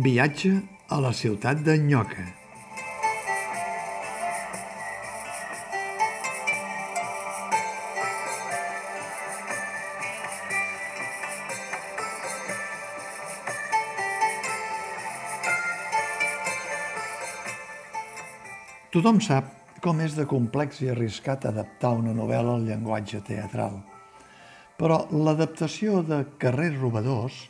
Viatge a la ciutat de Nyoca. Tothom sap com és de complex i arriscat adaptar una novel·la al llenguatge teatral. Però l'adaptació de Carrers Robadors,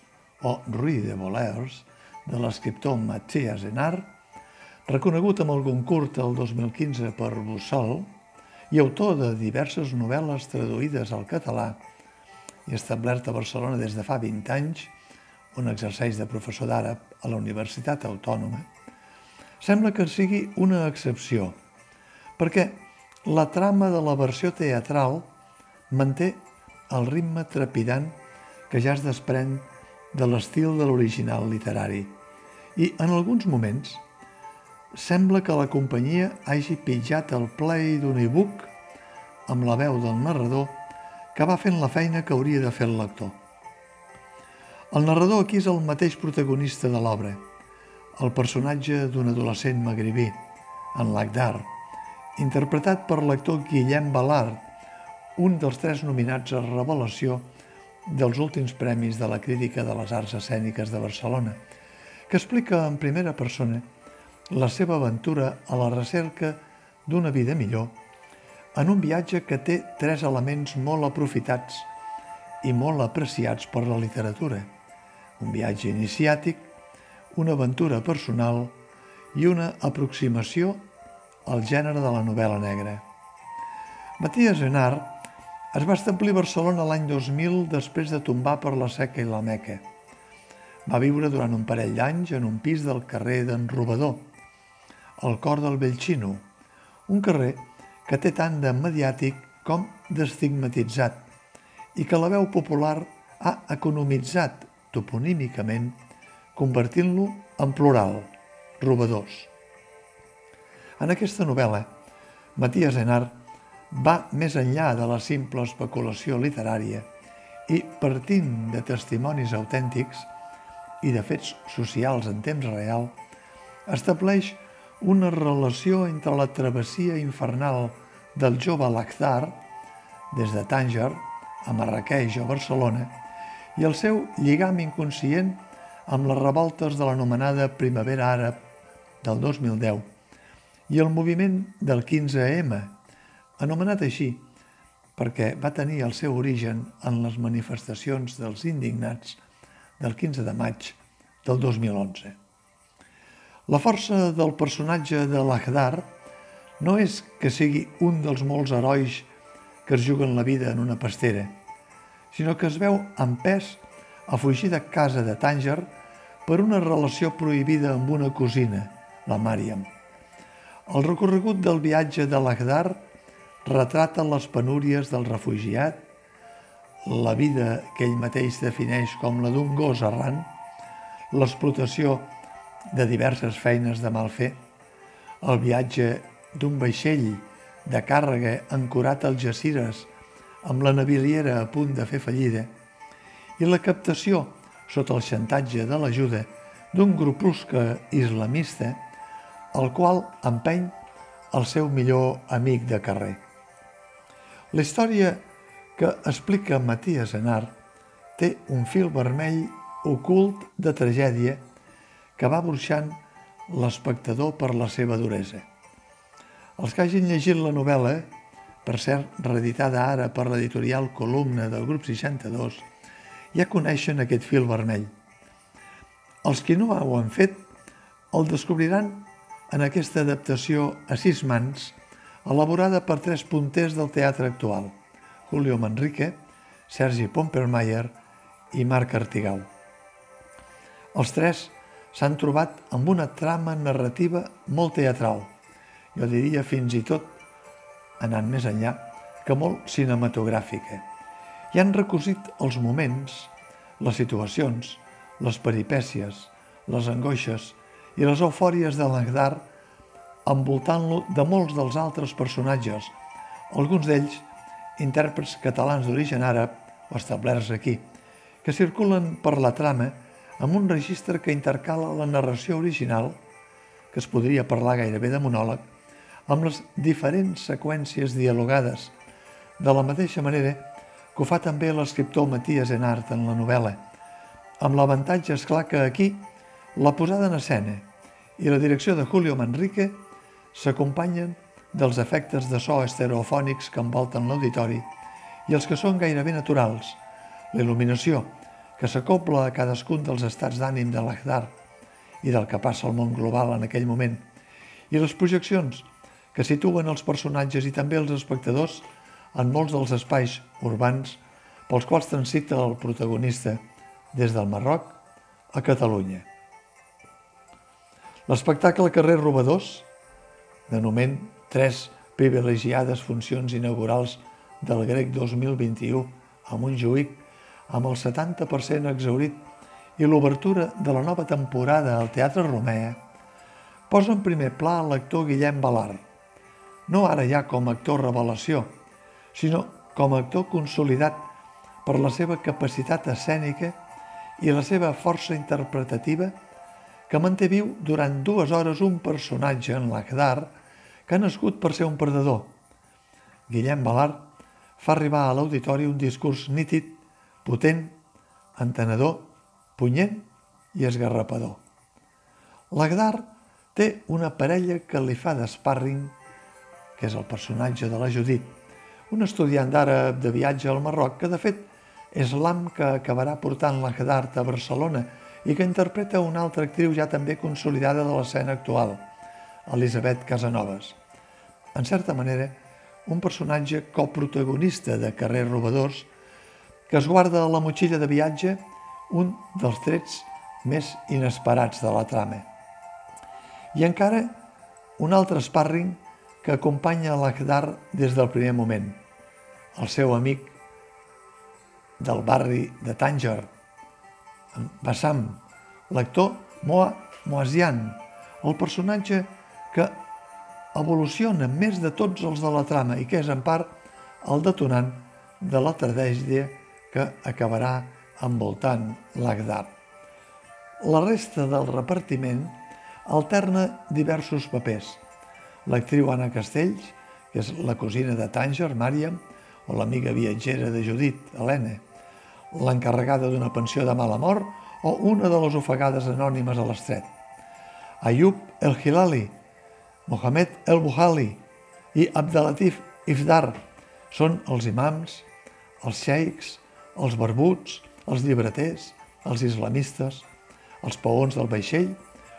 o Rui de Volers, de l'escriptor Matías Enar, reconegut amb el concurs el 2015 per Bussol i autor de diverses novel·les traduïdes al català i establert a Barcelona des de fa 20 anys, on exerceix de professor d'àrab a la Universitat Autònoma, sembla que sigui una excepció, perquè la trama de la versió teatral manté el ritme trepidant que ja es desprèn de l'estil de l'original literari i, en alguns moments, sembla que la companyia hagi pitjat el play d'un e-book amb la veu del narrador que va fent la feina que hauria de fer el lector. El narrador aquí és el mateix protagonista de l'obra, el personatge d'un adolescent magribí, en l'Agdar, interpretat per l'actor Guillem Balart, un dels tres nominats a revelació dels últims premis de la Crítica de les Arts Escèniques de Barcelona, que explica en primera persona la seva aventura a la recerca d'una vida millor en un viatge que té tres elements molt aprofitats i molt apreciats per la literatura. Un viatge iniciàtic, una aventura personal i una aproximació al gènere de la novel·la negra. Matías Enar es va establir a Barcelona l'any 2000 després de tombar per la Seca i la Meca. Va viure durant un parell d'anys en un pis del carrer d'en Robador, al cor del Bellxino, un carrer que té tant de mediàtic com d'estigmatitzat i que la veu popular ha economitzat toponímicament, convertint-lo en plural, robadors. En aquesta novel·la, Matías Enar va més enllà de la simple especulació literària i, partint de testimonis autèntics i de fets socials en temps real, estableix una relació entre la travessia infernal del jove Lakhdar, des de Tànger, a Marrakeix o Barcelona, i el seu lligam inconscient amb les revoltes de l'anomenada Primavera Àrab del 2010 i el moviment del 15M, anomenat així perquè va tenir el seu origen en les manifestacions dels indignats del 15 de maig del 2011. La força del personatge de l'Agdar no és que sigui un dels molts herois que es juguen la vida en una pastera, sinó que es veu pes a fugir de casa de Tànger per una relació prohibida amb una cosina, la Màriam. El recorregut del viatge de l'Agdar retrata les penúries del refugiat, la vida que ell mateix defineix com la d'un gos errant, l'explotació de diverses feines de mal fer, el viatge d'un vaixell de càrrega ancorat als Jacires amb la naviliera a punt de fer fallida i la captació sota el xantatge de l'ajuda d'un grupuscle islamista el qual empeny el seu millor amic de carrer. La història que explica Matías Enar té un fil vermell ocult de tragèdia que va burxant l'espectador per la seva duresa. Els que hagin llegit la novel·la, per cert, reeditada ara per l'editorial Columna del grup 62, ja coneixen aquest fil vermell. Els que no ho han fet el descobriran en aquesta adaptació a sis mans elaborada per tres punters del teatre actual, Julio Manrique, Sergi Pompermayer i Marc Artigau. Els tres s'han trobat amb una trama narrativa molt teatral, jo diria fins i tot, anant més enllà, que molt cinematogràfica, i han recosit els moments, les situacions, les peripècies, les angoixes i les eufòries de l'Agdar envoltant-lo de molts dels altres personatges, alguns d'ells intèrprets catalans d'origen àrab o establerts aquí, que circulen per la trama amb un registre que intercala la narració original, que es podria parlar gairebé de monòleg, amb les diferents seqüències dialogades, de la mateixa manera que ho fa també l'escriptor Matías Enart en la novel·la, amb l'avantatge, és clar que aquí la posada en escena i la direcció de Julio Manrique s'acompanyen dels efectes de so estereofònics que envolten l'auditori i els que són gairebé naturals, la il·luminació, que s'acopla a cadascun dels estats d'ànim de l'Agdar i del que passa al món global en aquell moment, i les projeccions que situen els personatges i també els espectadors en molts dels espais urbans pels quals transita el protagonista des del Marroc a Catalunya. L'espectacle Carrer Robadors, de moment tres privilegiades funcions inaugurals del grec 2021 a Montjuïc, amb el 70% exaurit i l'obertura de la nova temporada al Teatre Romea, posa en primer pla l'actor Guillem Balar, no ara ja com a actor revelació, sinó com a actor consolidat per la seva capacitat escènica i la seva força interpretativa que manté viu durant dues hores un personatge en l'Agdar que ha nascut per ser un perdedor. Guillem Balart fa arribar a l'auditori un discurs nítid, potent, entenedor, punyent i esgarrapador. L'Agdar té una parella que li fa d'esparring, que és el personatge de la Judit, un estudiant d'àrab de viatge al Marroc que, de fet, és l'am que acabarà portant la Gedart a Barcelona i que interpreta una altra actriu ja també consolidada de l'escena actual, Elisabet Casanovas. En certa manera, un personatge coprotagonista de Carrer Robadors que es guarda a la motxilla de viatge un dels trets més inesperats de la trama. I encara un altre sparring que acompanya l'Agdar des del primer moment, el seu amic del barri de Tànger, Bassam, l'actor Moa Moasian, el personatge que evoluciona més de tots els de la trama i que és en part el detonant de la tragèdia que acabarà envoltant l'Agdar. La resta del repartiment alterna diversos papers. L'actriu Anna Castells, que és la cosina de Tànger, Màriam, o l'amiga viatgera de Judit, Helena, l'encarregada d'una pensió de mala mort o una de les ofegades anònimes a l'estret. Ayub el Hilali, Mohamed el Buhali i Abdelatif Ifdar són els imams, els xeics, els barbuts, els llibreters, els islamistes, els paons del vaixell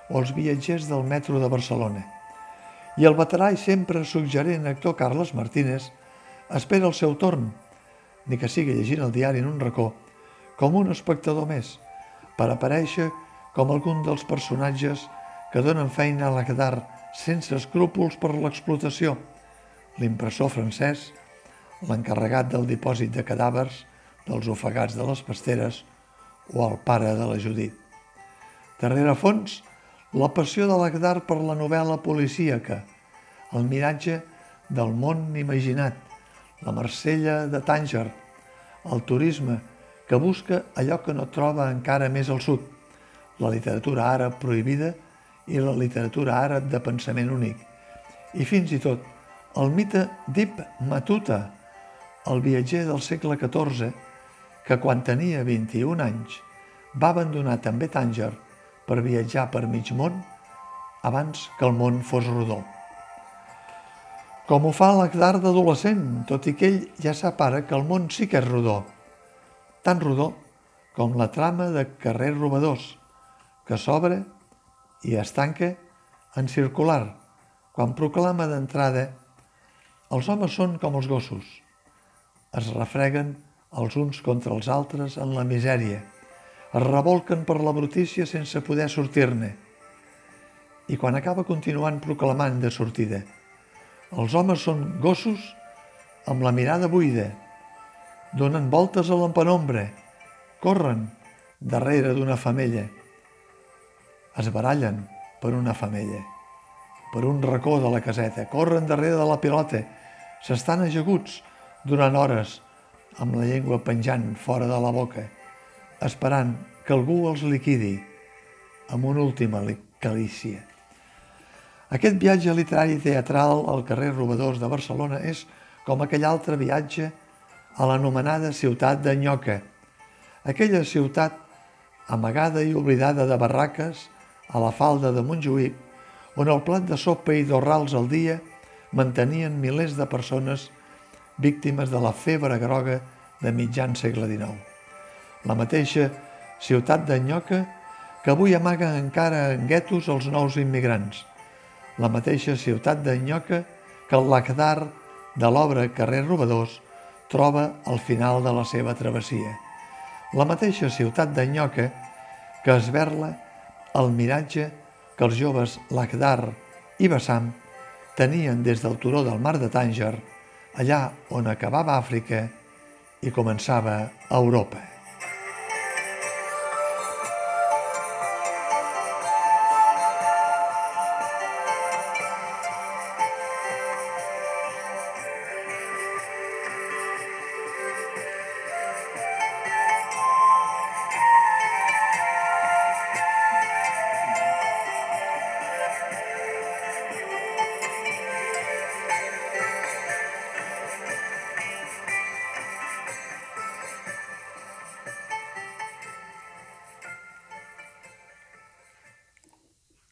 o els viatgers del metro de Barcelona. I el veterà i sempre suggerent actor Carles Martínez espera el seu torn ni que sigui llegint el diari en un racó, com un espectador més, per aparèixer com algun dels personatges que donen feina a l'Agdar sense escrúpols per l'explotació, l'impressor francès, l'encarregat del dipòsit de cadàvers, dels ofegats de les pasteres o el pare de la Judit. Darrere fons, la passió de l'Agdar per la novel·la policíaca, el miratge del món imaginat, la Marsella de Tànger, el turisme que busca allò que no troba encara més al sud, la literatura àrab prohibida i la literatura àrab de pensament únic, i fins i tot el mite d'Ib Matuta, el viatger del segle XIV, que quan tenia 21 anys va abandonar també Tànger per viatjar per mig món abans que el món fos rodó. Com ho fa l'Agdar d'adolescent, tot i que ell ja sap ara que el món sí que és rodó, tan rodó com la trama de carrer robadors, que s'obre i es tanca en circular, quan proclama d'entrada els homes són com els gossos, es refreguen els uns contra els altres en la misèria, es revolquen per la brutícia sense poder sortir-ne. I quan acaba continuant proclamant de sortida, els homes són gossos amb la mirada buida, donen voltes a l'empenombra, corren darrere d'una femella, es barallen per una femella, per un racó de la caseta, corren darrere de la pilota, s'estan ajaguts durant hores amb la llengua penjant fora de la boca, esperant que algú els liquidi amb una última calícia. Aquest viatge literari teatral al carrer Robadors de Barcelona és com aquell altre viatge a l'anomenada ciutat de Nyoca, aquella ciutat amagada i oblidada de barraques a la falda de Montjuïc, on el plat de sopa i d'orrals al dia mantenien milers de persones víctimes de la febre groga de mitjan segle XIX. La mateixa ciutat de Nyoca que avui amaga encara en guetos els nous immigrants. La mateixa ciutat de Nyoca que el lacdar de l'obra Carrer Robadors troba al final de la seva travessia. La mateixa ciutat de Nyoca que esberla el miratge que els joves Lacdar i Bassam tenien des del turó del mar de Tànger, allà on acabava Àfrica i començava Europa.